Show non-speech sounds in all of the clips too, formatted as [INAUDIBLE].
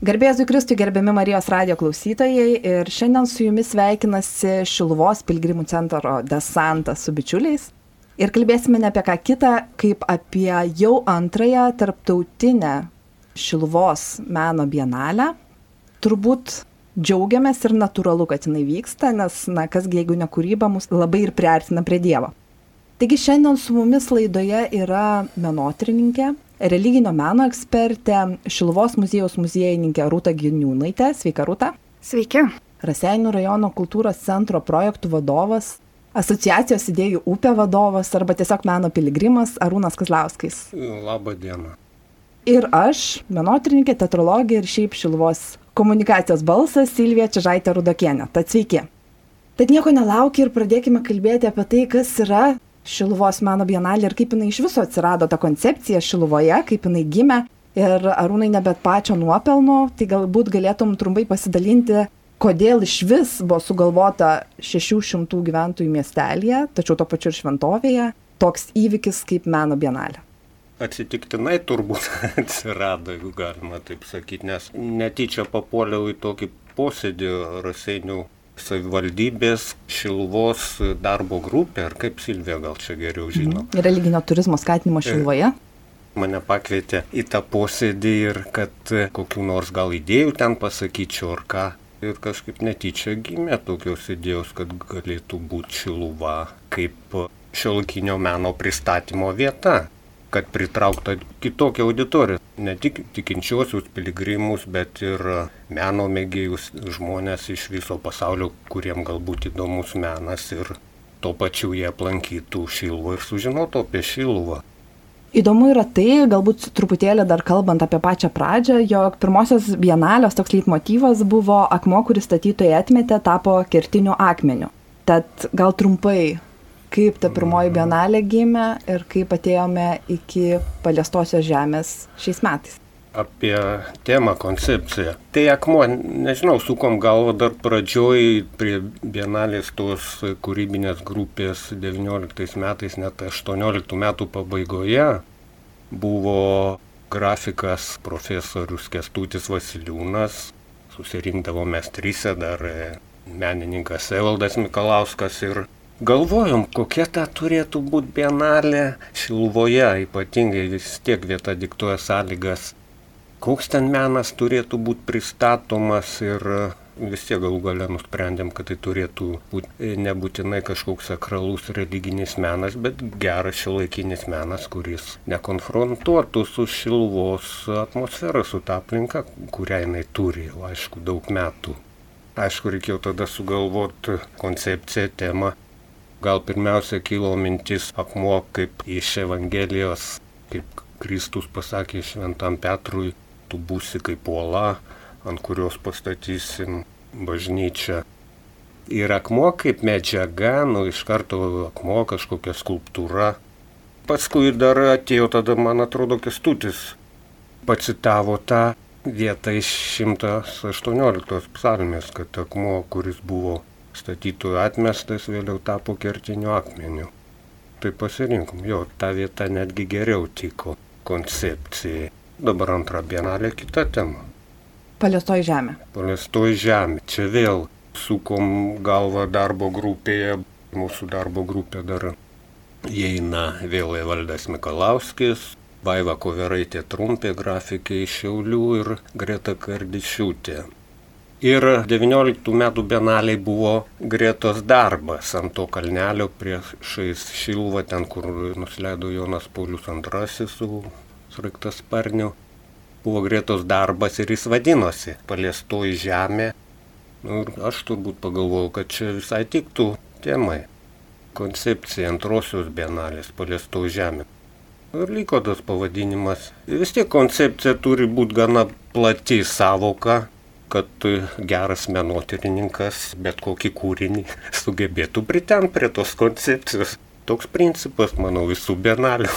Garbėsiu Kristui gerbiami Marijos radio klausytojai ir šiandien su jumis sveikinasi Šiluvos pilgrimų centro desantas su bičiuliais. Ir kalbėsime ne apie ką kitą, kaip apie jau antrąją tarptautinę Šiluvos meno bienalę. Turbūt džiaugiamės ir natūralu, kad jinai vyksta, nes, na, kasgi jeigu ne kūryba, mus labai ir priartina prie Dievo. Taigi šiandien su mumis laidoje yra menotrininkė, religinio meno ekspertė, Šilvos muziejaus muziejininkė Rūta Giniūnaitė. Sveika, Rūta. Sveiki. Raseinių rajono kultūros centro projektų vadovas, asociacijos idėjų upė vadovas arba tiesiog meno piligrimas Arūnas Kazlauskais. Labą dieną. Ir aš, menotrininkė, teatrologė ir šiaip Šilvos komunikacijos balsas Silvija Čižaitė Rudokienė. Tad sveiki. Tad nieko nelaukia ir pradėkime kalbėti apie tai, kas yra Šiluvos meno bienalė ir kaip jinai iš viso atsirado ta koncepcija Šiluvoje, kaip jinai gimė. Ir arūnai nebet pačio nuopelno, tai galbūt galėtum trumpai pasidalinti, kodėl iš vis buvo sugalvota 600 gyventojų miestelėje, tačiau to pačiu ir šventovėje, toks įvykis kaip meno bienalė. Atsitiktinai turbūt [LAUGHS] atsirado, jeigu galima taip sakyti, nes netyčia papuoliau į tokį posėdį Raseinių savivaldybės Šilvos darbo grupė, ar kaip Silvija gal čia geriau žino. Mhm. Religinio turizmo skatinimo Šilvoje. Mane pakvietė į tą posėdį ir kad kokiu nors gal idėjų ten pasakyčiau ar ką. Ir kažkaip netyčia gimė tokios idėjos, kad galėtų būti Šiluva kaip šiolkinio meno pristatymo vieta kad pritraukta kitokia auditorija. Ne tik tikinčiuosius piligrimus, bet ir meno mėgėjus žmonės iš viso pasaulio, kuriem galbūt įdomus menas ir tuo pačiu jie aplankytų Šiluvą ir sužinotų apie Šiluvą. Įdomu yra tai, galbūt truputėlį dar kalbant apie pačią pradžią, jog pirmosios bienalės toks leitmotyvas buvo akmo, kuris statytojai atmetė, tapo kertiniu akmeniu. Tad gal trumpai kaip ta pirmoji bienalė gimė ir kaip atėjome iki paliestosios žemės šiais metais. Apie temą, koncepciją. Tai akmuo, nežinau, sukom galvo dar pradžioj prie bienalės tos kūrybinės grupės 19 metais, net 18 metų pabaigoje buvo grafikas profesorius Kestutis Vasiliūnas, susirinkdavome trise dar menininkas Evaldas Mikalauskas ir Galvojom, kokia ta turėtų būti bienalė Šilvoje, ypatingai vis tiek vieta diktuoja sąlygas, koks ten menas turėtų būti pristatomas ir vis tiek galų gale nusprendėm, kad tai turėtų būti nebūtinai kažkoks sakralus religinis menas, bet geras šiuolaikinis menas, kuris nekonfrontuotų su šilvos atmosfera, su ta aplinka, kurią jinai turi aišku, daug metų. Aišku, reikėjo tada sugalvoti koncepciją, temą, Gal pirmiausia kilo mintis akmuo kaip iš Evangelijos, kaip Kristus pasakė šventam Petrui, tu būsi kaip uola, ant kurios pastatysim bažnyčią. Ir akmuo kaip medžiaga, nu iš karto akmuo kažkokia skulptūra. Paskui dar atėjo tada, man atrodo, kestutis. Pacitavo tą vietą iš 118 psalmės, kad akmuo, kuris buvo statytojų atmestas, vėliau tapo kertiniu akmeniu. Tai pasirinkom, jo, ta vieta netgi geriau tiko koncepcijai. Dabar antra bienalė kita tema. Paliestoji žemė. Paliestoji žemė. Čia vėl sukom galvą darbo grupėje. Mūsų darbo grupė dar įeina vėl Evaldas Mikalauskis, Vaiva Koveraitė Trumpė, grafikė iš Šiaulių ir Greta Kardišiūtė. Ir 19 metų benaliai buvo Gretos darbas ant to kalnelio priešais Šilvą, ten kur nusileido Jonas Paulius II su sraigtas sparniu. Buvo Gretos darbas ir jis vadinosi Paliestoji žemė. Nu, ir aš turbūt pagalvojau, kad čia visai tiktų temai. Koncepcija antrosios benalės Paliestoji žemė. Ir liko tas pavadinimas. Vis tiek koncepcija turi būti gana plati savoka, kad geras menotyrininkas bet kokį kūrinį [LAUGHS] sugebėtų pritemti prie tos koncepcijos. Toks principas, manau, visų benalių.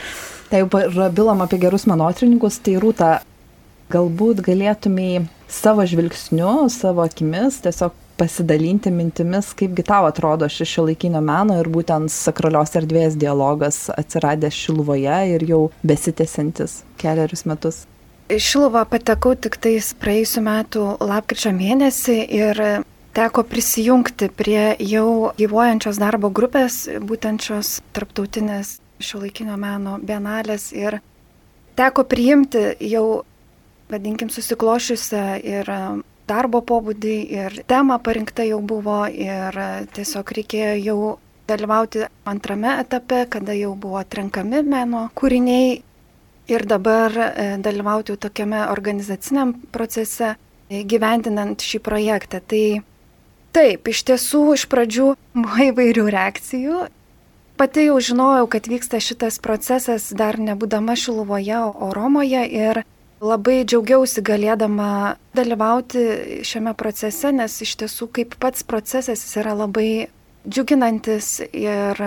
[LAUGHS] Tai jau prabilom apie gerus menotyrininkus, tai rūta, galbūt galėtumai savo žvilgsniu, savo akimis tiesiog pasidalinti mintimis, kaipgi tau atrodo šis šio laikinio meno ir būtent sakralios erdvės dialogas atsiradęs Šilvoje ir jau besitėsintis keliarius metus. Šiluvą patekau tik tais praėjusiu metu lapkričio mėnesį ir teko prisijungti prie jau gyvojančios darbo grupės, būtent šios tarptautinės šiuolaikinio meno bienalės ir teko priimti jau, vadinkim, susiklošiusią ir darbo pobūdį ir tema parinkta jau buvo ir tiesiog reikėjo jau dalyvauti antrame etape, kada jau buvo atrenkami meno kūriniai ir dabar e, dalyvauti tokiame organizaciniam procese, e, gyvendinant šį projektą. Tai taip, iš tiesų iš pradžių buvo įvairių reakcijų. Pati jau žinojau, kad vyksta šitas procesas dar nebūdama Šiluvoje, o Romoje ir labai džiaugiausi galėdama dalyvauti šiame procese, nes iš tiesų kaip pats procesas yra labai džiuginantis ir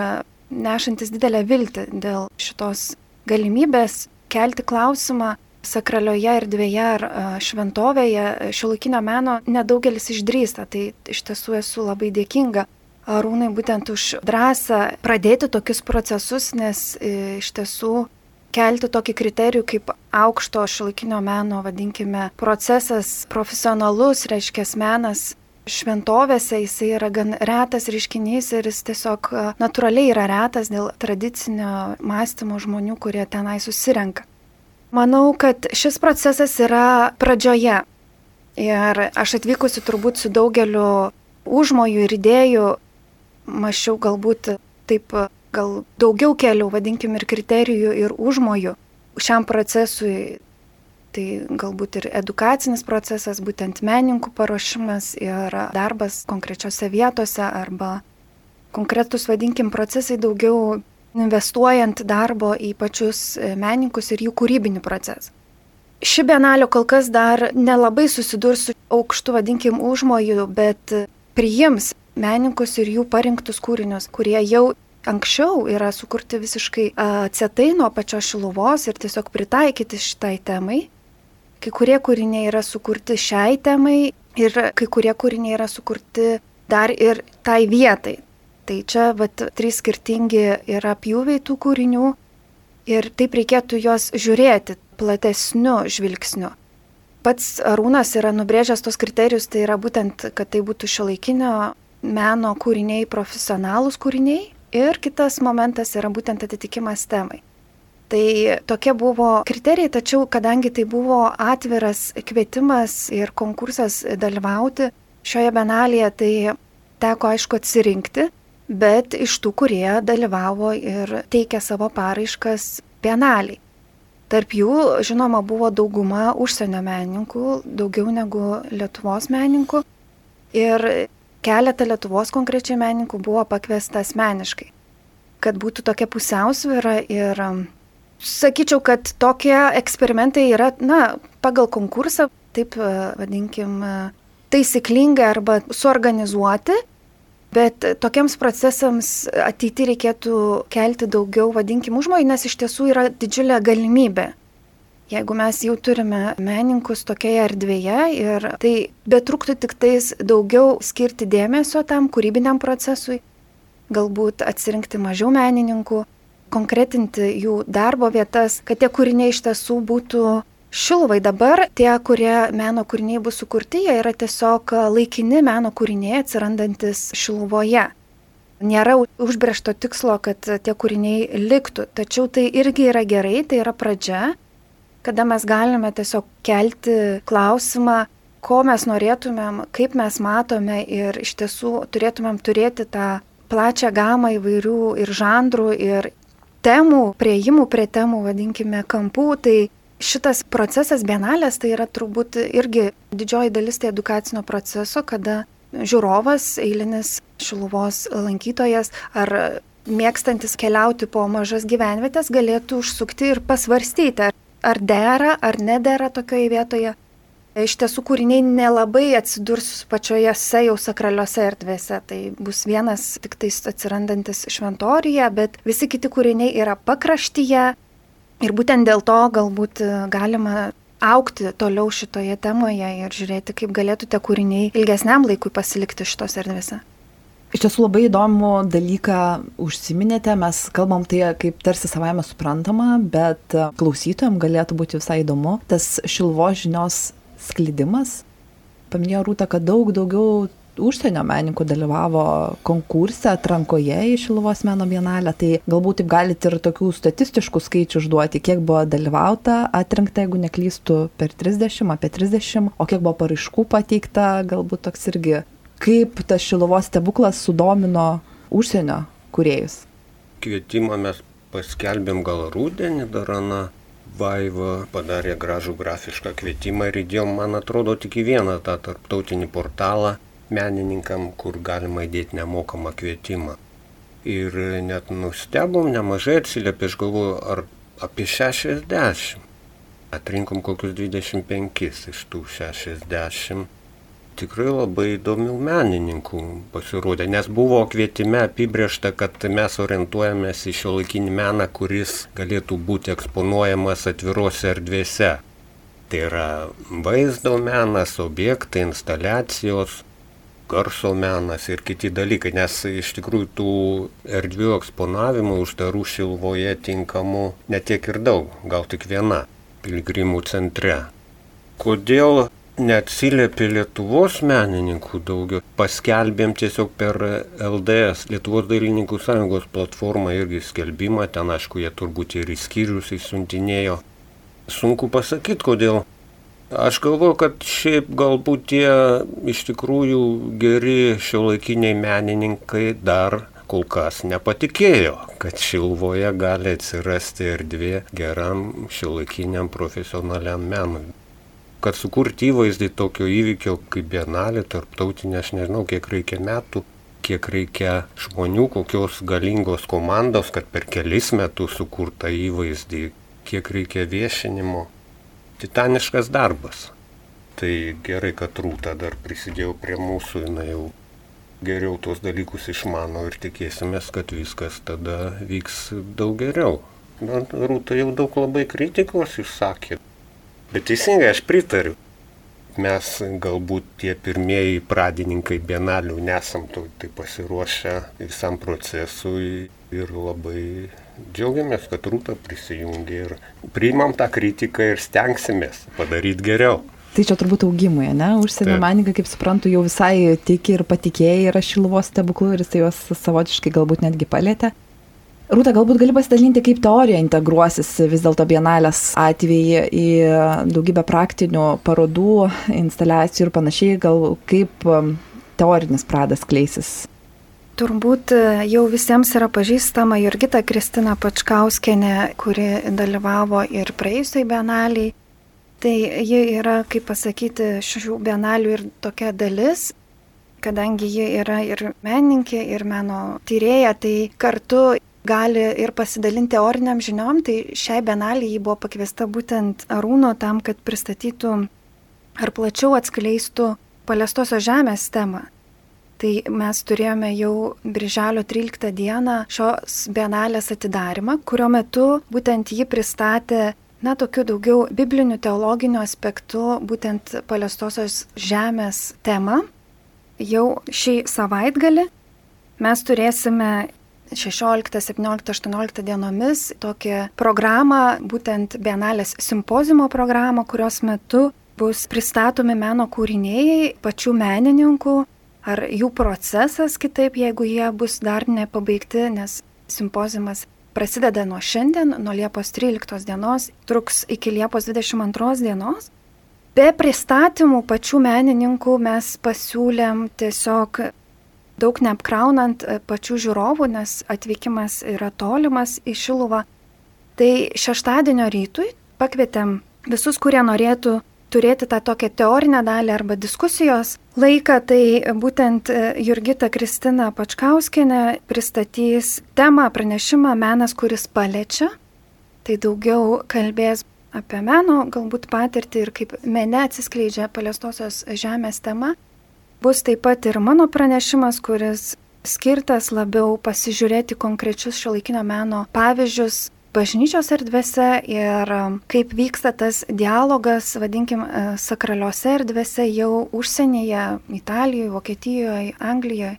nešantis didelę viltį dėl šitos galimybės kelti klausimą sakralioje erdvėje ar šventovėje šiuolaikinio meno nedaugelis išdrįsta. Tai iš tiesų esu labai dėkinga Arūnai būtent už drąsą pradėti tokius procesus, nes e, iš tiesų kelti tokį kriterijų kaip aukšto šiuolaikinio meno, vadinkime, procesas, profesionalus, reiškia menas, šventovėse jisai yra gan retas reiškinys ir jis tiesiog e, natūraliai yra retas dėl tradicinio mąstymo žmonių, kurie tenai susirenka. Manau, kad šis procesas yra pradžioje. Ir aš atvykusi turbūt su daugeliu užmojų ir idėjų, mačiau galbūt taip, gal daugiau kelių, vadinkim, ir kriterijų, ir užmojų šiam procesui Tai galbūt ir edukacinis procesas, būtent menininkų paruošimas ir darbas konkrečiose vietose arba konkretus, vadinkim, procesai daugiau investuojant darbo į pačius menininkus ir jų kūrybinį procesą. Ši benalio kol kas dar nelabai susidurs su aukštu, vadinkim, užmoju, bet priims menininkus ir jų parinktus kūrinius, kurie jau anksčiau yra sukurti visiškai atsietai nuo pačios šiluvos ir tiesiog pritaikyti šitai temai. Kai kurie kūriniai yra sukurti šiai temai ir kai kurie kūriniai yra sukurti dar ir tai vietai. Tai čia vat, trys skirtingi yra pjūviai tų kūrinių ir taip reikėtų juos žiūrėti platesniu žvilgsniu. Pats Arūnas yra nubrėžęs tos kriterijus, tai yra būtent, kad tai būtų šiuolaikinio meno kūriniai, profesionalūs kūriniai ir kitas momentas yra būtent atitikimas temai. Tai tokie buvo kriterijai, tačiau kadangi tai buvo atviras kvietimas ir konkursas dalyvauti šioje benalėje, tai teko aišku atsirinkti, bet iš tų, kurie dalyvavo ir teikė savo paraiškas benaliai. Tarp jų, žinoma, buvo dauguma užsienio menininkų, daugiau negu Lietuvos menininkų. Ir keletą Lietuvos konkrečiai menininkų buvo pakviesta asmeniškai. Kad būtų tokia pusiausvyrą ir Sakyčiau, kad tokie eksperimentai yra, na, pagal konkursą, taip e, vadinkim, e, taisyklingai arba suorganizuoti, bet tokiems procesams ateity reikėtų kelti daugiau, vadinkim, užmojų, nes iš tiesų yra didžiulė galimybė. Jeigu mes jau turime meninkus tokioje erdvėje ir tai betruktų tik tais daugiau skirti dėmesio tam kūrybiniam procesui, galbūt atsirinkti mažiau menininkų, konkretinti jų darbo vietas, kad tie kūriniai iš tiesų būtų šiluvai. Dabar tie, kurie meno kūriniai bus sukurti, jie yra tiesiog laikini meno kūriniai atsirandantis šiluvoje. Nėra užbriešto tikslo, kad tie kūriniai liktų, tačiau tai irgi yra gerai, tai yra pradžia, kada mes galime tiesiog kelti klausimą, ko mes norėtumėm, kaip mes matome ir iš tiesų turėtumėm turėti tą plačią gamą įvairių ir žanrų ir temų, prieimų prie temų, vadinkime, kampų, tai šitas procesas bienalės tai yra turbūt irgi didžioji dalis tai edukacinio proceso, kada žiūrovas, eilinis šiluvos lankytojas ar mėgstantis keliauti po mažas gyvenvietės galėtų užsukti ir pasvarstyti, ar dera ar nedera tokioje vietoje Iš tiesų kūriniai nelabai atsidurs pačioje jau sakraliuose erdvėse, tai bus vienas tik tais atsirandantis šventorija, bet visi kiti kūriniai yra pakraštyje ir būtent dėl to galbūt galima aukti toliau šitoje temoje ir žiūrėti, kaip galėtų tie kūriniai ilgesniam laikui pasilikti šitos erdvėse. Iš tiesų labai įdomų dalyką užsiminėte, mes kalbam tai kaip tarsi savaime suprantama, bet klausytojams galėtų būti visai įdomu. Tas šilvo žinios sklidimas. Paminėjo Rūta, kad daug daugiau užsienio menininkų dalyvavo konkurse atrankoje į Šiluvos meno bienalę, tai galbūt taip galite ir tokių statistiškų skaičių užduoti, kiek buvo dalyvauta, atrinkta, jeigu neklystų, per 30, apie 30, o kiek buvo paraiškų pateikta, galbūt toks irgi, kaip tas Šiluvos stebuklas sudomino užsienio kuriejus. Kvietimą mes paskelbėm gal rūdienį dar aną. Vaiva padarė gražų grafišką kvietimą ir įdėjom, man atrodo, tik į vieną tą tarptautinį portalą menininkam, kur galima įdėti nemokamą kvietimą. Ir net nustebom, nemažai atsiliepė, aš galvoju, ar apie 60. Atrinkom kokius 25 iš tų 60. Tikrai labai įdomių menininkų pasirodė, nes buvo kvietime apibriešta, kad mes orientuojamės į šio laikinį meną, kuris galėtų būti eksponuojamas atvirose erdvėse. Tai yra vaizdo menas, objektai, instaliacijos, garso menas ir kiti dalykai, nes iš tikrųjų tų erdvių eksponavimų uždarų šilvoje tinkamų netiek ir daug, gal tik viena piligrimų centre. Kodėl neatsiliepė Lietuvos menininkų daugiau. Paskelbėm tiesiog per LDS, Lietuvos dailininkų sąjungos platformą irgi skelbimą, ten aišku, jie turbūt ir į skyrius įsiuntinėjo. Sunku pasakyti, kodėl Aš galvoju, kad šiaip galbūt tie iš tikrųjų geri šiuolaikiniai menininkai dar kol kas nepatikėjo, kad Šilvoje gali atsirasti erdvė geram šiuolaikiniam profesionaliam menui. Kad sukurti įvaizdį tokio įvykio kaip bienalė, tarptautinė, aš nežinau, kiek reikia metų, kiek reikia žmonių, kokios galingos komandos, kad per kelis metus sukurtą įvaizdį, kiek reikia viešinimo titaniškas darbas. Tai gerai, kad rūta dar prisidėjo prie mūsų, jinai jau geriau tuos dalykus išmano ir tikėsimės, kad viskas tada vyks daug geriau. Bet rūta jau daug labai kritikos išsakė. Bet teisingai aš pritariu. Mes galbūt tie pirmieji pradininkai bienalių nesam tai pasiruošę visam procesui ir labai džiaugiamės, kad Rūta prisijungė ir priimam tą kritiką ir stengsimės padaryti geriau. Tai čia turbūt augimui, ne? Užsienio menininkai, kaip suprantu, jau visai tiki ir patikėjai yra šiluvos stebuklų ir jis juos savotiškai galbūt netgi palėtė. Rūta, galbūt gali pasidalinti, kaip teorija integruosis vis dėlto bienalės atvejį į daugybę praktinių parodų, instaliacijų ir panašiai, gal kaip um, teorinis pradas kleisis Turbūt e, jau visiems yra pažįstama Jurgita Kristina Pačkauskenė, kuri dalyvavo ir praėjusiai bienaliai. Tai ji yra, kaip pasakyti, šių bienalių ir tokia dalis, kadangi ji yra ir menininkė, ir meno tyrėja, tai kartu gali ir pasidalinti teoriniam žiniom, tai šiai bienaliai ji buvo pakviesta būtent Arūno tam, kad pristatytų ar plačiau atskleistų paliestosios žemės temą. Tai mes turėjome jau Birželio 13 dieną šios bienalės atidarimą, kurio metu būtent ji pristatė, na, tokiu daugiau biblinių teologinių aspektų, būtent paliestosios žemės temą. Jau šį savaitgalį mes turėsime 16, 17, 18 dienomis tokią programą, būtent Bienalės simpozimo programą, kurios metu bus pristatomi meno kūriniai pačių menininkų, ar jų procesas kitaip, jeigu jie bus dar nepabaigti, nes simpozimas prasideda nuo šiandien, nuo Liepos 13 dienos, truks iki Liepos 22 dienos. Be pristatymų pačių menininkų mes pasiūlėm tiesiog daug neapkraunant pačių žiūrovų, nes atvykimas yra tolimas į Šiluvą. Tai šeštadienio rytui pakvietėm visus, kurie norėtų turėti tą tokią teorinę dalį arba diskusijos laiką, tai būtent e, Jurgita Kristina Pačkauskinė pristatys temą, pranešimą Menas, kuris paliečia. Tai daugiau kalbės apie meno galbūt patirtį ir kaip mene atsiskleidžia paliestosios žemės tema. Bus taip pat ir mano pranešimas, kuris skirtas labiau pasižiūrėti konkrečius šiuolaikinio meno pavyzdžius bažnyčios erdvėse ir um, kaip vyksta tas dialogas, vadinkim, e, sakraliuose erdvėse jau užsienyje, Italijoje, Vokietijoje, Anglijoje.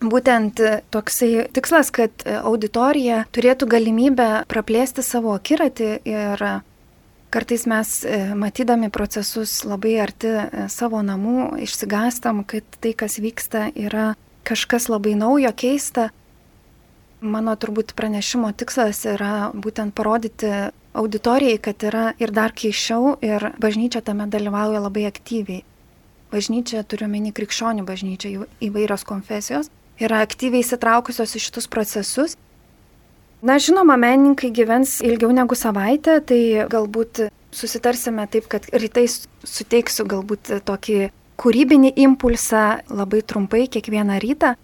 būtent toksai tikslas, kad auditorija turėtų galimybę praplėsti savo akiratį ir kartais mes matydami procesus labai arti savo namų išsigastam, kad tai, kas vyksta, yra kažkas labai naujo, keista. Mano turbūt pranešimo tikslas yra būtent parodyti auditorijai, kad yra ir dar keiščiau ir bažnyčia tame dalyvauja labai aktyviai. Bažnyčia, turiu meni krikščionių bažnyčia, įvairios konfesijos, yra aktyviai įsitraukusios į šitus procesus. Na, žinoma, menininkai gyvens ilgiau negu savaitę, tai galbūt susitarsime taip, kad rytais suteiksiu galbūt tokį kūrybinį impulsą labai trumpai kiekvieną rytą,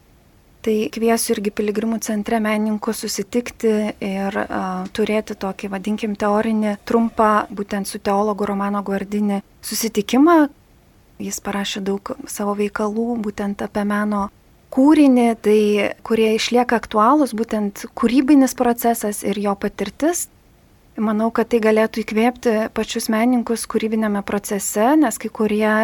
Tai kviesiu irgi piligrimų centre menininkų susitikti ir uh, turėti tokį, vadinkim, teorinį, trumpą, būtent su teologu Romano Guardinį susitikimą. Jis parašė daug savo veikalų būtent apie meno kūrinį, tai kurie išlieka aktualūs, būtent kūrybinis procesas ir jo patirtis. Manau, kad tai galėtų įkvėpti pačius menininkus kūrybinėme procese, nes kai kurie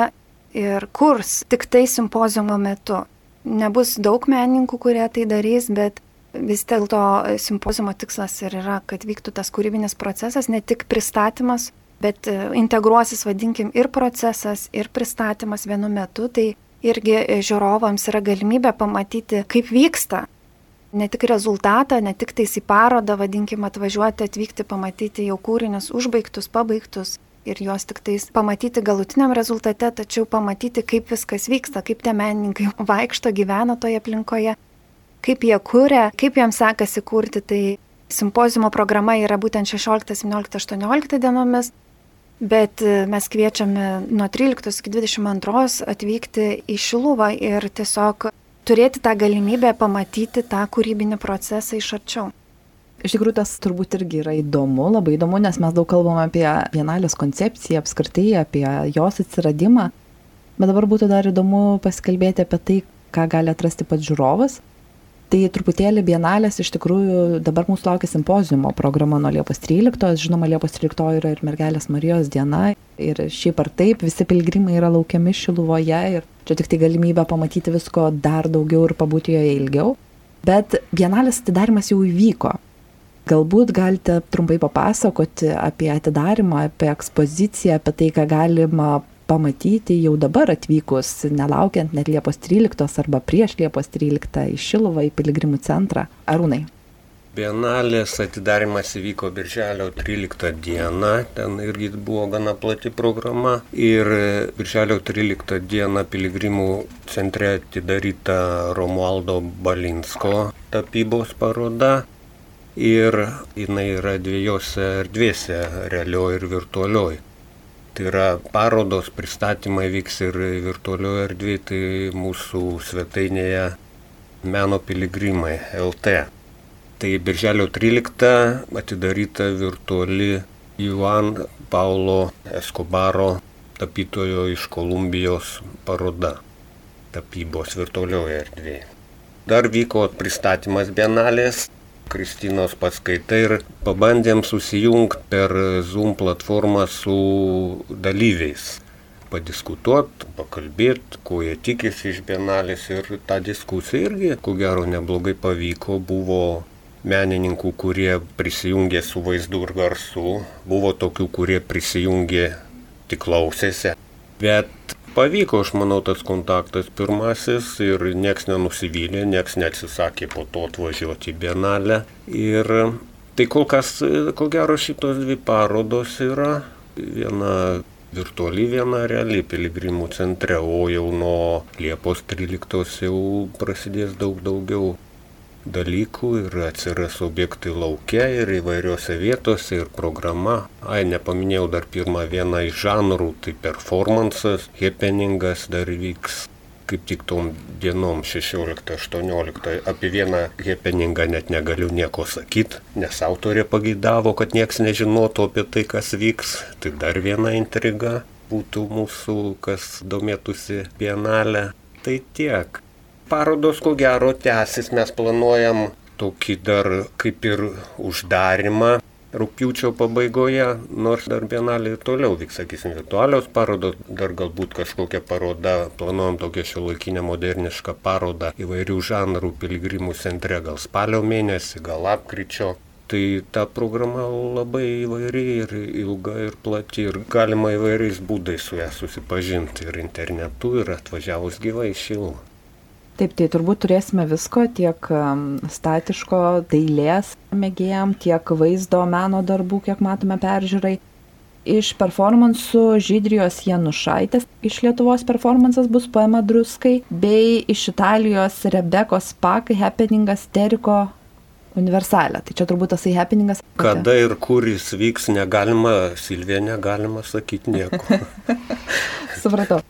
ir kurs tik tai simpozijumo metu nebus daug menininkų, kurie tai darys, bet vis dėlto simpozimo tikslas ir yra, kad vyktų tas kūrybinis procesas, ne tik pristatymas, bet integruosis, vadinkim, ir procesas, ir pristatymas vienu metu, tai irgi žiūrovams yra galimybė pamatyti, kaip vyksta. Ne tik rezultatą, ne tik tais į parodą, vadinkim, atvažiuoti, atvykti, pamatyti jau kūrinius užbaigtus, pabaigtus, ir juos tik tais pamatyti galutiniam rezultate, tačiau pamatyti, kaip viskas vyksta, kaip tie menininkai [LAUGHS] vaikšto, gyvena toje aplinkoje, kaip jie kūrė, kaip jiems sekasi kurti. Tai simpozimo programa yra būtent 16, 17, 18 dienomis, bet e, mes kviečiame nuo 13 iki 22 atvykti į Šiluvą ir tiesiog turėti tą galimybę pamatyti tą kūrybinį procesą iš arčiau. Iš tikrųjų, tas turbūt irgi yra įdomu, labai įdomu, nes mes daug kalbame apie vienalės koncepciją, apskritai apie jos atsiradimą. Bet dabar būtų dar įdomu pasikalbėti apie tai, ką gali atrasti pats žiūrovas. Tai truputėlį bienalės iš tikrųjų dabar mūsų laukia simpozijumo programa nuo Liepos 13, žinoma, Liepos 13 yra ir mergelės Marijos diena. Ir šiaip ar taip visi pilgrimai yra laukiami Šiluvoje ir čia tik tai galimybė pamatyti visko dar daugiau ir pabūti joje ilgiau. Bet bienalės atidarimas jau įvyko. Galbūt galite trumpai papasakoti apie atidarimą, apie ekspoziciją, apie tai, ką galima pamatyti jau dabar atvykus, nelaukiant net Liepos 13 arba prieš Liepos 13 į Šiluvą, į Piligrimų centrą. Arūnai. Bienalės atidarimas įvyko birželio 13 dieną, ten irgi buvo gana plati programa ir birželio 13 dieną piligrimų centre atidaryta Romualdo Balinsko tapybos paroda ir jinai yra dviejose erdvėse - realioji ir virtualioji. Tai yra parodos pristatymai vyks ir virtualioje erdvėje, tai mūsų svetainėje Meno piligrimai LT. Tai birželio 13 atidaryta virtuali Juan Paulo Escobaro tapytojo iš Kolumbijos paroda tapybos virtualioje erdvėje. Dar vyko pristatymas bienalės Kristinos paskaitai ir pabandėm susijungti per Zoom platformą su dalyviais. Padiskutuoti, pakalbėti, ko jie tikisi iš bienalės ir ta diskusija irgi, ko gero, neblogai pavyko, buvo menininkų, kurie prisijungė su vaizdu ir garsu, buvo tokių, kurie prisijungė tik klausėsi. Bet pavyko, aš manau, tas kontaktas pirmasis ir nieks nenusivylė, nieks neatsisakė po to atvažiuoti į Bienalę. Ir tai kol kas, ko gero, šitos dvi parodos yra viena virtuali viena reali piligrimų centre, o jau nuo Liepos 13 jau prasidės daug daugiau dalykų ir atsiras objektai laukia ir įvairiose vietose ir programa. Ai, nepaminėjau dar pirmą vieną iš žanrų, tai performances, happeningas dar vyks kaip tik tom dienom 16-18 apie vieną happeningą net negaliu nieko sakyti, nes autorė pageidavo, kad nieks nežinotų apie tai, kas vyks. Tai dar viena intriga būtų mūsų, kas domėtųsi bienalę. Tai tiek parodos ko gero tęsis, mes planuojam tokį dar kaip ir uždarimą rūpiučio pabaigoje, nors dar bienalė ir toliau vyks, sakysim, virtualios parodos, dar galbūt kažkokia paroda, planuojam tokią šio laikinę modernišką parodą įvairių žanrų piligrimų centre, gal spalio mėnesį, gal lapkričio. Tai ta programa labai įvairi ir ilga ir plati ir galima įvairiais būdais su ją susipažinti ir internetu, ir atvažiavus gyvai šilumą. Taip, tai turbūt turėsime visko, tiek statiško dailės mėgėjam, tiek vaizdo meno darbų, kiek matome peržiūrai. Iš performansų Žydrijos Janušaitės iš Lietuvos performansas bus poema Druskai, bei iš Italijos Rebekos Pak Happeningas Teriko universalę. Tai čia turbūt tasai happeningas. Kada ir kur jis vyks, negalima, Silvija, negalima sakyti nieko. [LAUGHS] Supratau.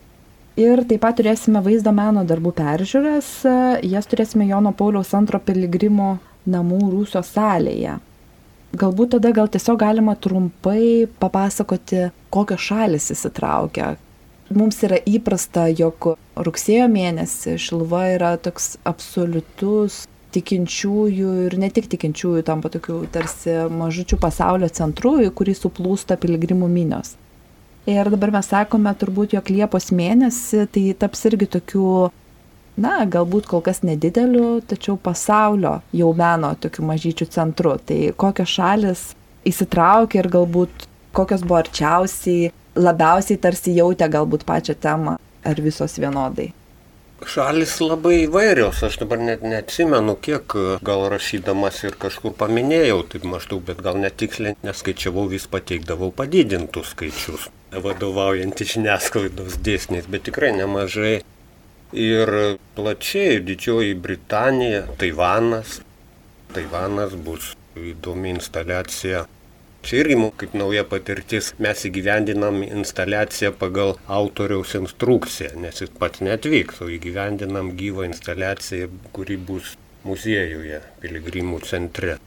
Ir taip pat turėsime vaizdo meno darbų peržiūras, jas turėsime Jono Pauliaus antro piligrimų namų rūsio salėje. Galbūt tada gal tiesiog galima trumpai papasakoti, kokios šalis įsitraukia. Mums yra įprasta, jog rugsėjo mėnesį Šilva yra toks absoliutus tikinčiųjų ir ne tik tikinčiųjų tampa tokių tarsi mažučių pasaulio centrų, į kurį suplūsta piligrimų minios. Ir dabar mes sakome turbūt, jog Liepos mėnesį tai taps irgi tokių, na, galbūt kol kas nedideliu, tačiau pasaulio jau meno tokių mažyčių centrų. Tai kokios šalis įsitraukia ir galbūt kokios buvo arčiausiai, labiausiai tarsi jautė galbūt pačią temą, ar visos vienodai. Šalis labai įvairios, aš dabar net neatsimenu, kiek gal rašydamas ir kažkur paminėjau, taip maždaug, bet gal netiksliai neskaičiavau, vis pateikdavau padidintus skaičius, vadovaujant žiniasklaidos dėsniais, bet tikrai nemažai. Ir plačiai Didžioji Britanija, Taivanas. Taivanas bus įdomi instaliacija Čia irgi kaip nauja patirtis, mes įgyvendinam instaliaciją pagal autoriaus instrukciją, nes jis pats netvyks, o įgyvendinam gyvą instaliaciją, kuri bus muziejuje, piligrimų centre.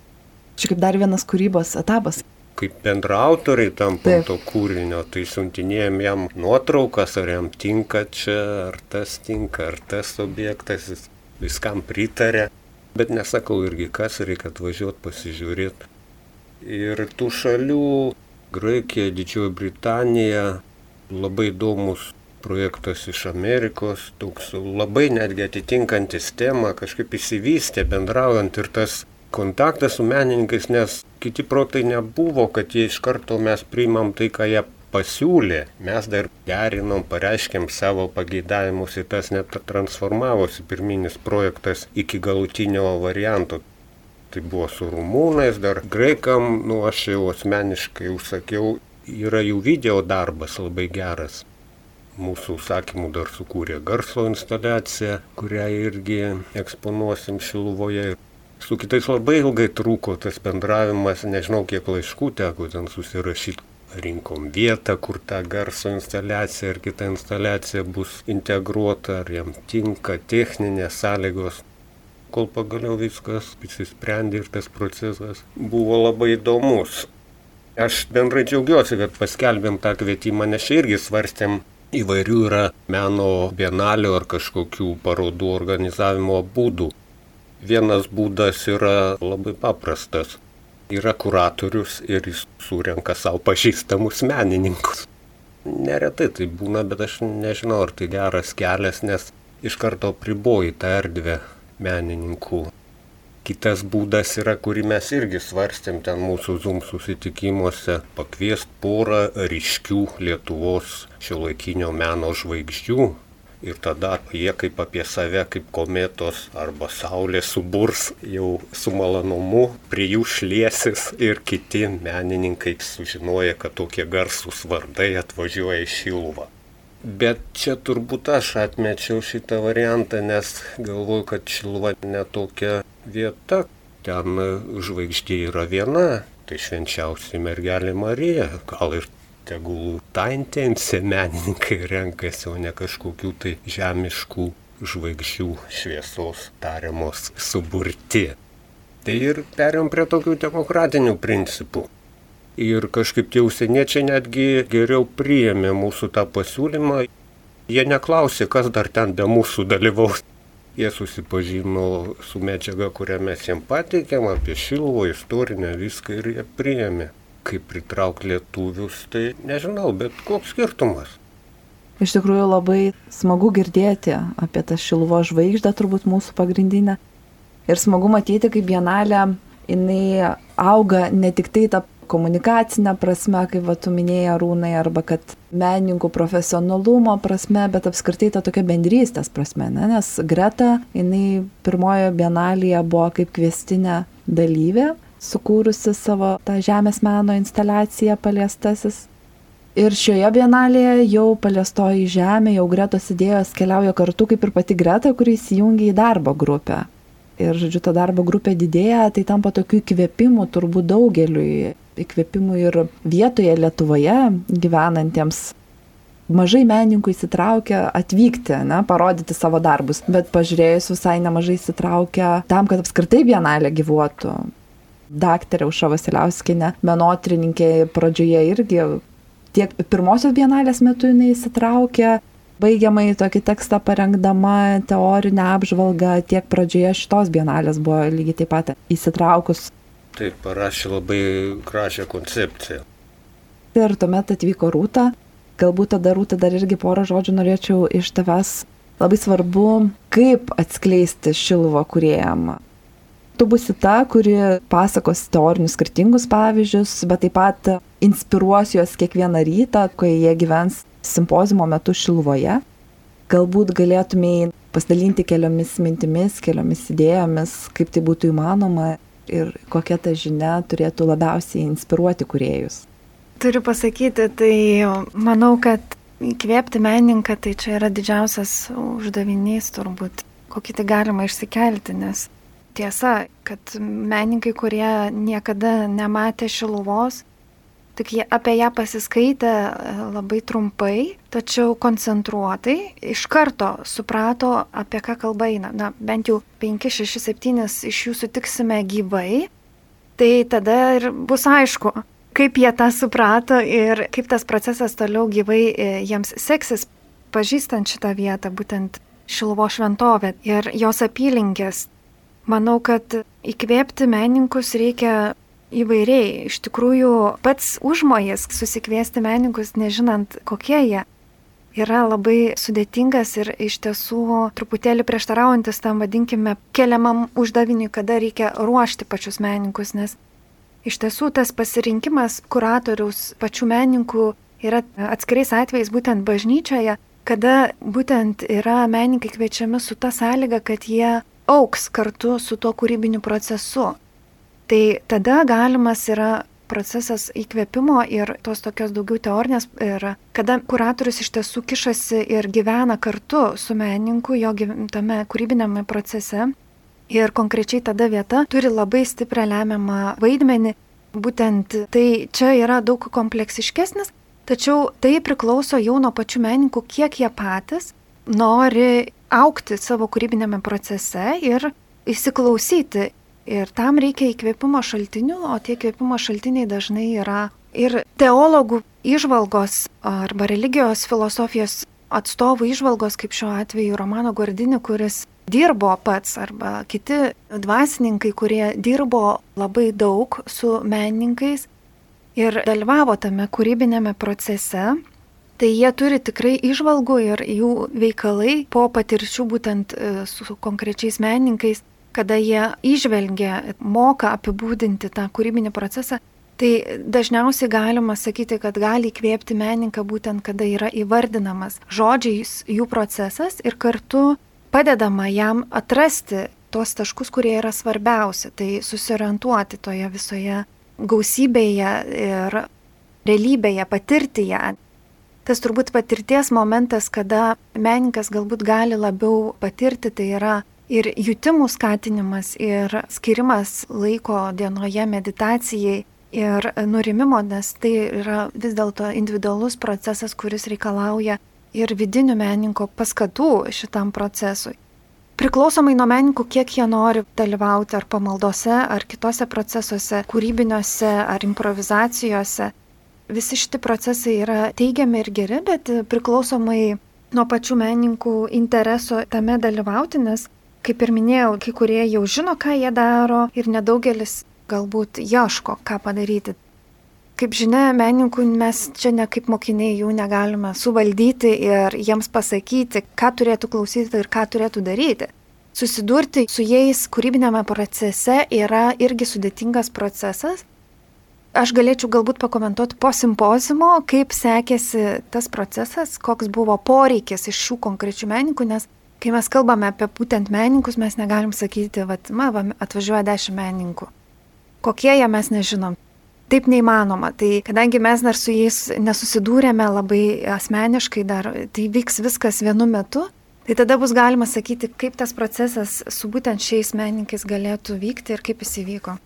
Čia kaip dar vienas kūrybos etapas. Kaip bendraautoriai tampam to kūrinio, tai siuntinėjom jam nuotraukas, ar jam tinka čia, ar tas tinka, ar tas objektas, jis viskam pritarė. Bet nesakau irgi, kas reikia atvažiuoti pasižiūrėti. Ir tų šalių Graikija, Didžioji Britanija, labai įdomus projektas iš Amerikos, toks labai netgi atitinkantis temą, kažkaip įsivystė bendraujant ir tas kontaktas su menininkais, nes kiti protai nebuvo, kad jie iš karto mes priimam tai, ką jie pasiūlė, mes dar gerinom, pareiškėm savo pageidavimus ir tas net transformavosi pirminis projektas iki galutinio varianto tai buvo su rumūnais, dar graikam, nu aš jau asmeniškai užsakiau, yra jų video darbas labai geras. Mūsų užsakymų dar sukūrė garso instaliaciją, kurią irgi eksponuosim Šiluvoje. Su kitais labai ilgai trūko tas bendravimas, nežinau kiek laiškų teko ten susirašyti. Rinkom vietą, kur ta garso instaliacija ar kita instaliacija bus integruota, ar jam tinka techninės sąlygos kol pagaliau viskas įsisprendė ir tas procesas buvo labai įdomus. Aš bendrai džiaugiuosi, kad paskelbėm tą kvietimą, nes čia irgi svarstėm įvairių yra meno bienalių ar kažkokių parodų organizavimo būdų. Vienas būdas yra labai paprastas. Yra kuratorius ir jis surenka savo pažįstamus menininkus. Neretai tai būna, bet aš nežinau, ar tai geras kelias, nes iš karto priboji tą erdvę menininkų. Kitas būdas yra, kurį mes irgi svarstėm ten mūsų Zoom susitikimuose, pakviest porą ryškių Lietuvos šiuolaikinio meno žvaigždžių ir tada jie kaip apie save, kaip kometos arba saulė suburs jau su malonumu, prie jų šliesis ir kiti menininkai sužinoja, kad tokie garsūs vardai atvažiuoja į Šiluvą. Bet čia turbūt aš atmečiau šitą variantą, nes galvoju, kad Šilva netokia vieta. Ten žvaigždė yra viena, tai švenčiausiai mergelė Marija. Gal ir tegul tą intenciją menininkai renkasi, o ne kažkokių tai žemiškų žvaigždžių šviesos tariamos suburti. Tai ir perėm prie tokių demokratinių principų. Ir kažkaip tie užsieniečiai netgi geriau priėmė mūsų tą pasiūlymą. Jie neklausė, kas dar ten be mūsų dalyvaus. Jie susipažino su medžiaga, kurią mes jiems pateikėm, apie Šilvo istorinę viską ir jie priėmė. Kaip pritraukti lietuvius, tai nežinau, bet koks skirtumas. Iš tikrųjų labai smagu girdėti apie tą Šilvo žvaigždę, turbūt mūsų pagrindinę. Ir smagu matyti, kaip Bienalė, jinai auga ne tik tai tą komunikacinę prasme, kaip va, tu minėjai rūnai, arba kad menininkų profesionalumo prasme, bet apskritai ta tokia bendrystės prasme, ne? nes Greta, jinai pirmojo bienalėje buvo kaip kvestinė dalyvė, sukūrusi savo tą žemės meno instaliaciją paliestasis. Ir šioje bienalėje jau paliestoji žemė, jau Gretos idėjos keliauja kartu kaip ir pati Greta, kuris įjungia į darbo grupę. Ir, žodžiu, ta darbo grupė didėja, tai tampa tokiu įkvėpimu turbūt daugeliui įkvėpimų ir vietoje Lietuvoje gyvenantiems mažai menininkų įsitraukia atvykti, ne, parodyti savo darbus, bet pažiūrėjus visai nemažai įsitraukia tam, kad apskritai bienalė gyvuotų. Daktarė Uša Vasiliauskinė, menotrininkė pradžioje irgi tiek pirmosios bienalės metu jinai įsitraukė, baigiamai tokį tekstą parengdama teorinę apžvalgą, tiek pradžioje šitos bienalės buvo lygiai taip pat įsitraukus Taip, parašė labai gražią koncepciją. Ir tuomet atvyko Rūta. Galbūt tada Rūta dar irgi porą žodžių norėčiau iš tavęs. Labai svarbu, kaip atskleisti šilvo kuriejam. Tu būsi ta, kuri pasakos teorinius skirtingus pavyzdžius, bet taip pat inspiruos juos kiekvieną rytą, kai jie gyvens simpozimo metu šilvoje. Galbūt galėtumėjai pasidalinti keliomis mintimis, keliomis idėjomis, kaip tai būtų įmanoma ir kokia ta žinia turėtų labiausiai inspiruoti kuriejus? Turiu pasakyti, tai manau, kad įkvėpti menininką tai čia yra didžiausias uždavinys turbūt, kokį tai galima išsikelti, nes tiesa, kad menininkai, kurie niekada nematė šiluvos, tik jie apie ją pasiskaitė e, labai trumpai, tačiau koncentruotai, iš karto suprato, apie ką kalba eina. Na, bent jau 5, 6, 7 iš jų sutiksime gyvai, tai tada ir bus aišku, kaip jie tą suprato ir kaip tas procesas toliau gyvai e, jiems seksis, pažįstant šitą vietą, būtent Šilvo šventovę ir jos apylinkės. Manau, kad įkvėpti menininkus reikia įvairiai. Iš tikrųjų, pats užmojas susikviesti menininkus, nežinant, kokie jie, yra labai sudėtingas ir iš tiesų truputėlį prieštaraujantis tam, vadinkime, keliamam uždaviniui, kada reikia ruošti pačius menininkus, nes iš tiesų tas pasirinkimas kuratoriaus pačių menininkų yra atskiriais atvejais būtent bažnyčioje, kada būtent yra menininkai kviečiami su ta sąlyga, kad jie auks kartu su tuo kūrybiniu procesu. Tai tada galimas yra procesas įkvėpimo ir tos tokios daugiau teorinės ir kada kuratorius iš tiesų kišasi ir gyvena kartu su menininku jo tame kūrybinėme procese. Ir konkrečiai tada vieta turi labai stiprią lemiamą vaidmenį. Būtent tai čia yra daug kompleksiškesnis, tačiau tai priklauso jau nuo pačių menininkų, kiek jie patys nori aukti savo kūrybinėme procese ir įsiklausyti. Ir tam reikia įkvėpimo šaltinių, o tie įkvėpimo šaltiniai dažnai yra ir teologų išvalgos arba religijos filosofijos atstovų išvalgos, kaip šiuo atveju Romano Gordini, kuris dirbo pats, arba kiti dvasininkai, kurie dirbo labai daug su menininkais ir dalyvavo tame kūrybinėme procese, tai jie turi tikrai išvalgų ir jų veikalai po patirčių būtent e, su konkrečiais menininkais kada jie išvelgia, moka apibūdinti tą kūrybinį procesą, tai dažniausiai galima sakyti, kad gali įkvėpti meninką būtent, kada yra įvardinamas žodžiais jų procesas ir kartu padedama jam atrasti tuos taškus, kurie yra svarbiausi, tai susiorientuoti toje visoje gausybėje ir realybėje, patirti ją. Tas turbūt patirties momentas, kada meninkas galbūt gali labiau patirti, tai yra ir jutimų skatinimas, ir skirimas laiko dienoje meditacijai ir nurimimo, nes tai yra vis dėlto individualus procesas, kuris reikalauja ir vidinių meninko paskatų šitam procesui. Priklausomai nuo menininkų, kiek jie nori dalyvauti ar pamaldose, ar kitose procesuose, kūrybiniuose, ar improvizacijose, visi šitie procesai yra teigiami ir geri, bet priklausomai nuo pačių menininkų intereso tame dalyvauti, nes Kaip ir minėjau, kai kurie jau žino, ką jie daro ir nedaugelis galbūt ieško, ką padaryti. Kaip žinia, menininkų mes čia ne kaip mokiniai jų negalime suvaldyti ir jiems pasakyti, ką turėtų klausyti ir ką turėtų daryti. Susidurti su jais kūrybinėme procese yra irgi sudėtingas procesas. Aš galėčiau galbūt pakomentuoti po simpozimo, kaip sekėsi tas procesas, koks buvo poreikis iš šių konkrečių menininkų, nes kai mes kalbame apie būtent menininkus, mes negalim sakyti, va, va, atvažiuoja dešimt menininkų. Kokie jie mes nežinom. Taip neįmanoma. Tai kadangi mes dar su jais nesusidūrėme labai asmeniškai, dar tai vyks viskas vienu metu, tai tada bus galima sakyti, kaip tas procesas su būtent šiais menininkais galėtų vykti ir kaip jis įvyko.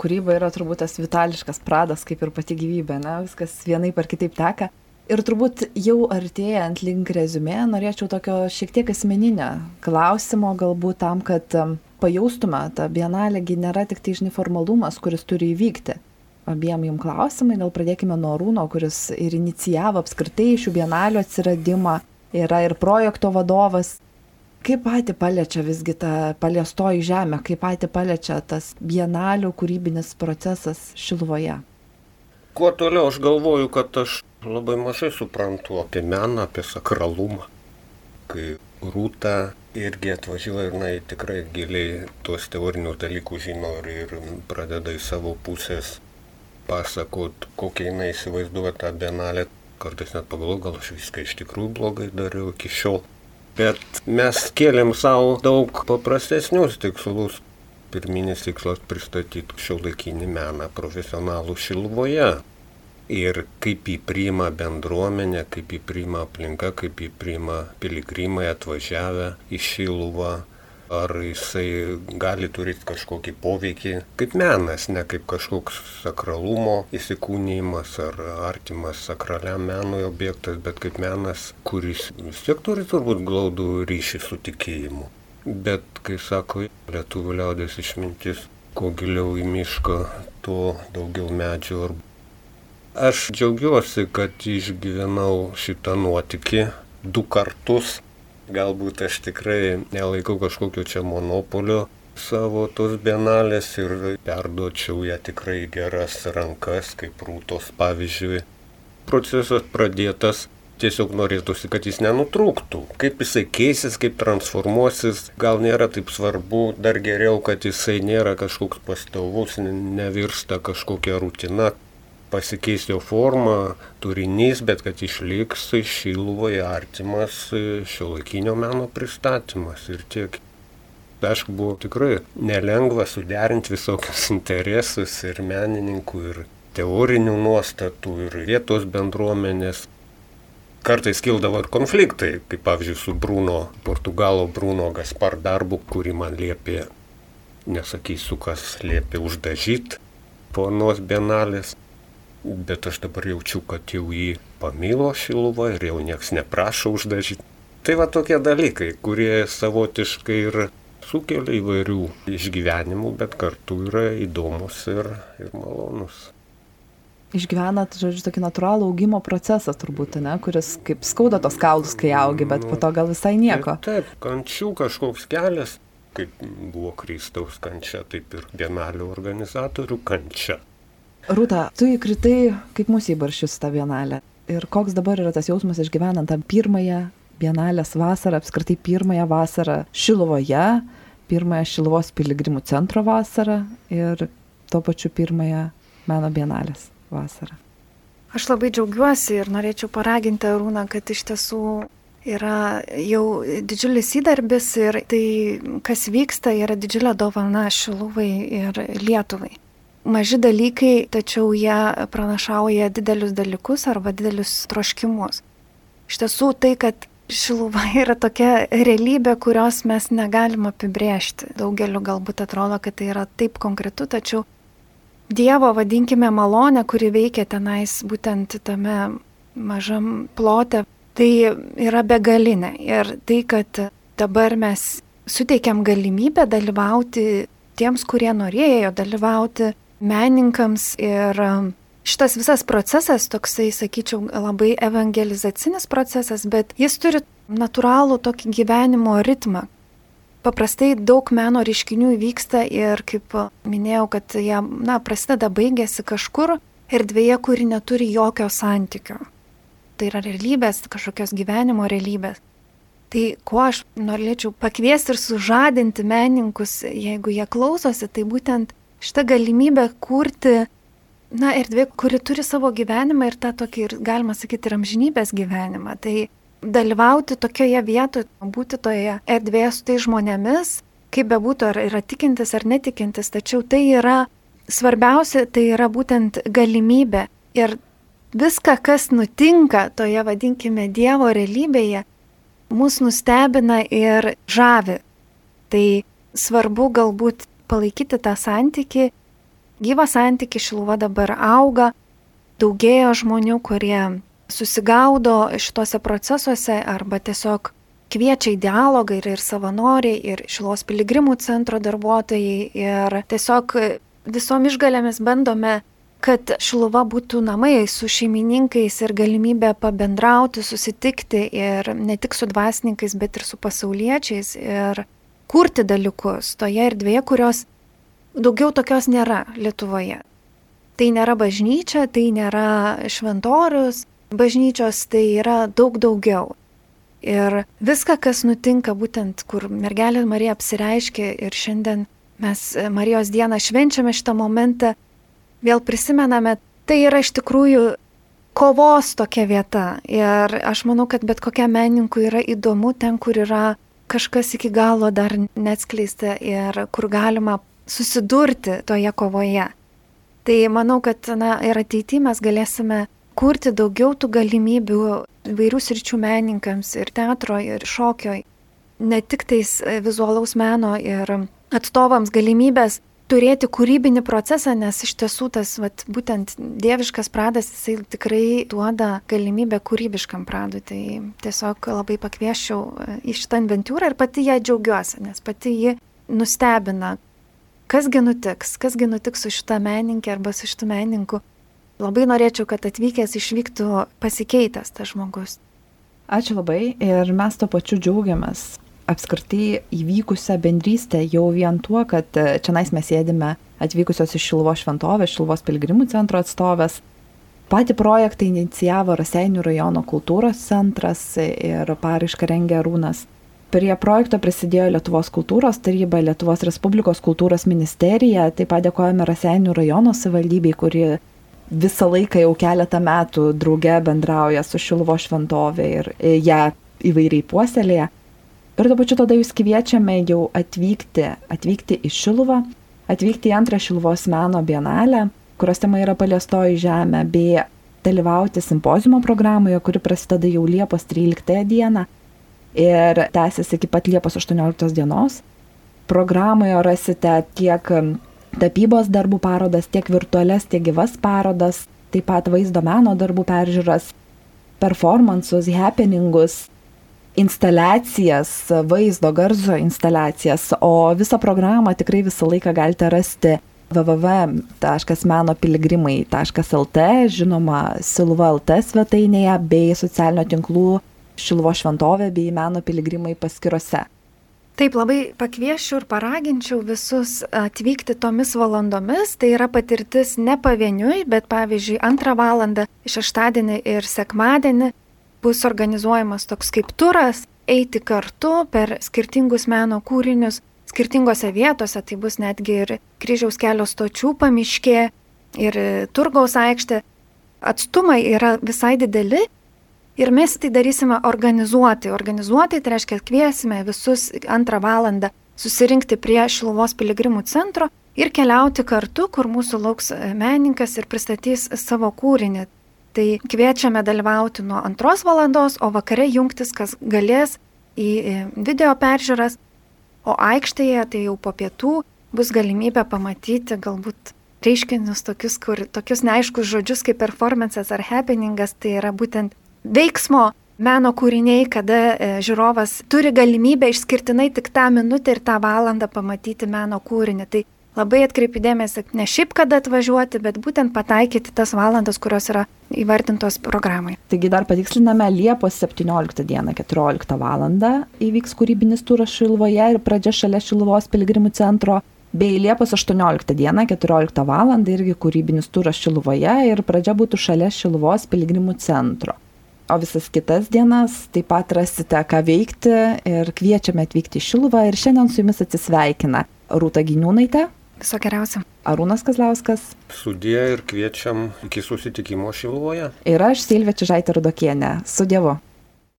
Kūryba yra turbūt tas vitališkas pradas, kaip ir pati gyvybė, ne? viskas vienaip ar kitaip teka. Ir turbūt jau artėjant link rezumė, norėčiau tokio šiek tiek asmeninio klausimo, galbūt tam, kad pajaustume, ta bienalėgi nėra tik tai žinai formalumas, kuris turi įvykti. Abiem jums klausimai, gal pradėkime nuo Rūno, kuris ir inicijavo apskritai šių bienalių atsiradimą, yra ir projekto vadovas. Kaip pati paliečia visgi ta paliestoji žemė, kaip pati paliečia tas bienalių kūrybinis procesas Šilvoje? Kuo toliau aš galvoju, kad aš labai mažai suprantu apie meną, apie sakralumą. Kai rūta irgi atvažiuoja ir jinai tikrai giliai tuos teorinius dalykus žino ir, ir pradeda į savo pusės pasakot, kokią jinai įsivaizduoja tą bienalę. Kartais net pagalvoju, gal aš viską iš tikrųjų blogai dariau iki šiol. Bet mes kėlėm savo daug paprastesnius tikslus. Pirminis tikslas pristatyti šio laikinį meną profesionalų šilvoje ir kaip jį priima bendruomenė, kaip jį priima aplinka, kaip jį priima piligrimai atvažiavę į Šiluvą, ar jisai gali turėti kažkokį poveikį kaip menas, ne kaip kažkoks sakralumo įsikūnymas ar artimas sakraliam menui objektas, bet kaip menas, kuris vis tiek turi turbūt glaudų ryšį su tikėjimu. Bet, kai sako lietuvių liaudės išmintis, kuo giliau į mišką, tuo daugiau medžių ar Aš džiaugiuosi, kad išgyvenau šitą nuotikį du kartus. Galbūt aš tikrai nelaikau kažkokio čia monopolio savo tos bienalės ir perduočiau ją tikrai geras rankas, kaip rūtos pavyzdžiui. Procesas pradėtas tiesiog norėtųsi, kad jis nenutrūktų. Kaip jisai keisis, kaip transformuosis, gal nėra taip svarbu, dar geriau, kad jisai nėra kažkoks pastovus, nevirsta kažkokia rutina pasikeis jo forma, turinys, bet kad išliks Šiluvoje artimas šio laikinio meno pristatymas ir tiek. Aišku, buvo tikrai nelengva suderinti visokius interesus ir menininkų, ir teorinių nuostatų, ir vietos bendruomenės. Kartais kildavo ir konfliktai, kaip pavyzdžiui su Bruno, Portugalo Bruno Gaspar darbu, kurį man liepė, nesakysiu, kas liepė uždažyti po anos bienalės bet aš dabar jaučiu, kad jau jį pamilo Šiluva ir jau nieks neprašo uždažyti. Tai va tokie dalykai, kurie savotiškai ir sukelia įvairių išgyvenimų, bet kartu yra įdomus ir, ir malonus. Išgyvenat, žodžiu, tokį natūralų augimo procesą turbūt, ne, kuris kaip skauda tos kaulus, kai augi, bet nu, po to gal visai nieko. Taip, kančių kažkoks kelias, kaip buvo Kristaus kančia, taip ir bienalių organizatorių kančia. Rūta, tu įkritai kaip mūsų įbaršius tą bienalę. Ir koks dabar yra tas jausmas išgyvenant tą pirmąją bienalės vasarą, apskritai pirmąją vasarą Šilovoje, pirmąją Šilovos piligrimų centro vasarą ir tuo pačiu pirmąją meno bienalės vasarą. Aš labai džiaugiuosi ir norėčiau paraginti Arūną, kad iš tiesų yra jau didžiulis įdarbis ir tai, kas vyksta, yra didžiulė dovana Šiluvai ir Lietuvai maži dalykai, tačiau jie pranašauja didelius dalykus arba didelius troškimus. Iš tiesų tai, kad Šiluva [LAUGHS] yra tokia realybė, kurios mes negalim apibrėžti. Daugeliu galbūt atrodo, kad tai yra taip konkretu, tačiau Dievo, vadinkime, malonę, kuri veikia tenais būtent tame mažam plote, tai yra begalinė. Ir tai, kad dabar mes suteikiam galimybę dalyvauti tiems, kurie norėjo dalyvauti menininkams ir um, šitas visas procesas, toksai, sakyčiau, labai evangelizacinis procesas, bet jis turi natūralų tokį gyvenimo ritmą. paprastai daug meno reiškinių įvyksta ir, kaip minėjau, kad jie, na, prasideda, baigėsi kažkur erdvėje, kuri neturi jokio santykio. Tai yra realybės, kažkokios gyvenimo realybės. Tai kuo aš norėčiau pakviesti ir sužadinti menininkus, jeigu jie klausosi, tai būtent šitą galimybę kurti, na, erdvė, kuri turi savo gyvenimą ir tą tokį, ir galima sakyti, ir amžinybės gyvenimą. Tai dalyvauti tokioje vietoje, būti toje erdvėje su tai žmonėmis, kaip bebūtų, ar yra tikintis ar netikintis, tačiau tai yra svarbiausia, tai yra būtent galimybė. Ir viską, kas nutinka toje, vadinkime, Dievo realybėje, mus nustebina ir žavi. Tai svarbu galbūt palaikyti tą santyki, gyvą santyki šiluva dabar auga, daugėjo žmonių, kurie susigaudo šituose procesuose arba tiesiog kviečia į dialogą ir, ir savanoriai, ir Šilos piligrimų centro darbuotojai, ir tiesiog visom išgalėmis bandome, kad Šiluva būtų namai su šeimininkais ir galimybė pabendrauti, susitikti ir ne tik su dvasininkais, bet ir su pasauliečiais. Ir kurti dalykus toje erdvėje, kurios daugiau tokios nėra Lietuvoje. Tai nėra bažnyčia, tai nėra šventorius, bažnyčios tai yra daug daugiau. Ir viską, kas nutinka būtent, kur mergelė Marija apsireiškė ir šiandien mes Marijos dieną švenčiame šitą momentą, vėl prisimename, tai yra iš tikrųjų kovos tokia vieta. Ir aš manau, kad bet kokiam menininkui yra įdomu ten, kur yra kažkas iki galo dar neatskleista ir kur galima susidurti toje kovoje. Tai manau, kad na, ir ateityje mes galėsime kurti daugiau tų galimybių vairių sričių menininkams ir teatro, ir šokio, ne tik tais vizualaus meno ir atstovams galimybės turėti kūrybinį procesą, nes iš tiesų tas vat, būtent dieviškas pradas, jisai tikrai duoda galimybę kūrybiškam pradui. Tai tiesiog labai pakvieščiau e, į šitą inventūrą ir pati ją džiaugiuosi, nes pati ji nustebina, kasgi nutiks, kasgi nutiks su šitą meninkę arba su šitų menininkų Labai norėčiau, kad atvykęs išvyktų pasikeitęs tas žmogus. Ačiū labai ir mes to pačiu džiaugiamės apskritai įvykusią bendrystę jau vien tuo, kad čia mes sėdime atvykusios iš Šilvo šventovės, Šilvos pilgrimų centro atstovės. Patį projektą inicijavo Raseinių rajono kultūros centras ir paraišką rengė Rūnas. Prie projekto prisidėjo Lietuvos kultūros taryba, Lietuvos Respublikos kultūros ministerija, taip pat dėkojame Raseinių rajono savivaldybei, kuri visą laiką jau keletą metų drauge bendrauja su Šilvo šventovė ir ją įvairiai puoselėje. Ir tuo pačiu tada jūs kviečiame jau atvykti, atvykti į Šilvą, atvykti į antrą Šilvos meno bienalę, kurios tema yra paliestoji žemė, bei dalyvauti simpozimo programoje, kuri prasideda jau Liepos 13 dieną ir tęsiasi iki pat Liepos 18 dienos. Programoje rasite tiek tapybos darbų parodas, tiek virtualias, tiek gyvas parodas, taip pat vaizdo meno darbų peržiūras, performansus, happeningus, instaliacijas, vaizdo garso instaliacijas, o visą programą tikrai visą laiką galite rasti www.menopilgrimai.lt, žinoma, Silva LT svetainėje bei socialinio tinklų Šilvo šventovė bei Meno piligrimai paskirose. Taip labai pakvieščiau ir paraginčiau visus atvykti tomis valandomis. Tai yra patirtis ne pavieniui, bet pavyzdžiui antrą valandą šeštadienį ir sekmadienį bus organizuojamas toks kaip turas, eiti kartu per skirtingus meno kūrinius, skirtingose vietose, tai bus netgi ir kryžiaus kelio stočių pamiškė ir turgaus aikštė. Atstumai yra visai dideli Ir mes tai darysime organizuoti. Organizuoti tai reiškia kviesime visus antrą valandą susirinkti prie Šiluvos piligrimų centro ir keliauti kartu, kur mūsų lauks menininkas ir pristatys savo kūrinį. Tai kviečiame dalyvauti nuo antros valandos, o vakare jungtis, kas galės į video peržiūras, o aikštėje tai jau po pietų bus galimybė pamatyti galbūt reiškinius tokius, kur, tokius neaiškus žodžius kaip performances ar happeningas, tai yra būtent veiksmo meno kūriniai, kada e, žiūrovas turi galimybę išskirtinai tik tą minutę ir tą valandą pamatyti meno kūrinį. Tai labai atkreipi dėmesį ne šiaip kada atvažiuoti, bet būtent pataikyti tas valandas, kurios yra įvardintos programai. Taigi dar patiksliname, Liepos 17 dieną 14 val. įvyks kūrybinis turas Šilvoje ir pradžia šalia Šilvos piligrimų centro. Bei Liepos 18 dieną 14 val. irgi kūrybinis turas Šilvoje ir pradžia būtų šalia Šilvos piligrimų centro. O visas kitas dienas taip pat rasite ką veikti ir kviečiame atvykti į Šiluvą ir šiandien su jumis atsisveikina Rūta Giniūnaitė. Viso geriausio. Arūnas Kazlauskas. Sudė ir kviečiam iki susitikimo Šiluvoje. Ir aš Silvė Čižaitė Rudokienė. Su Dievu.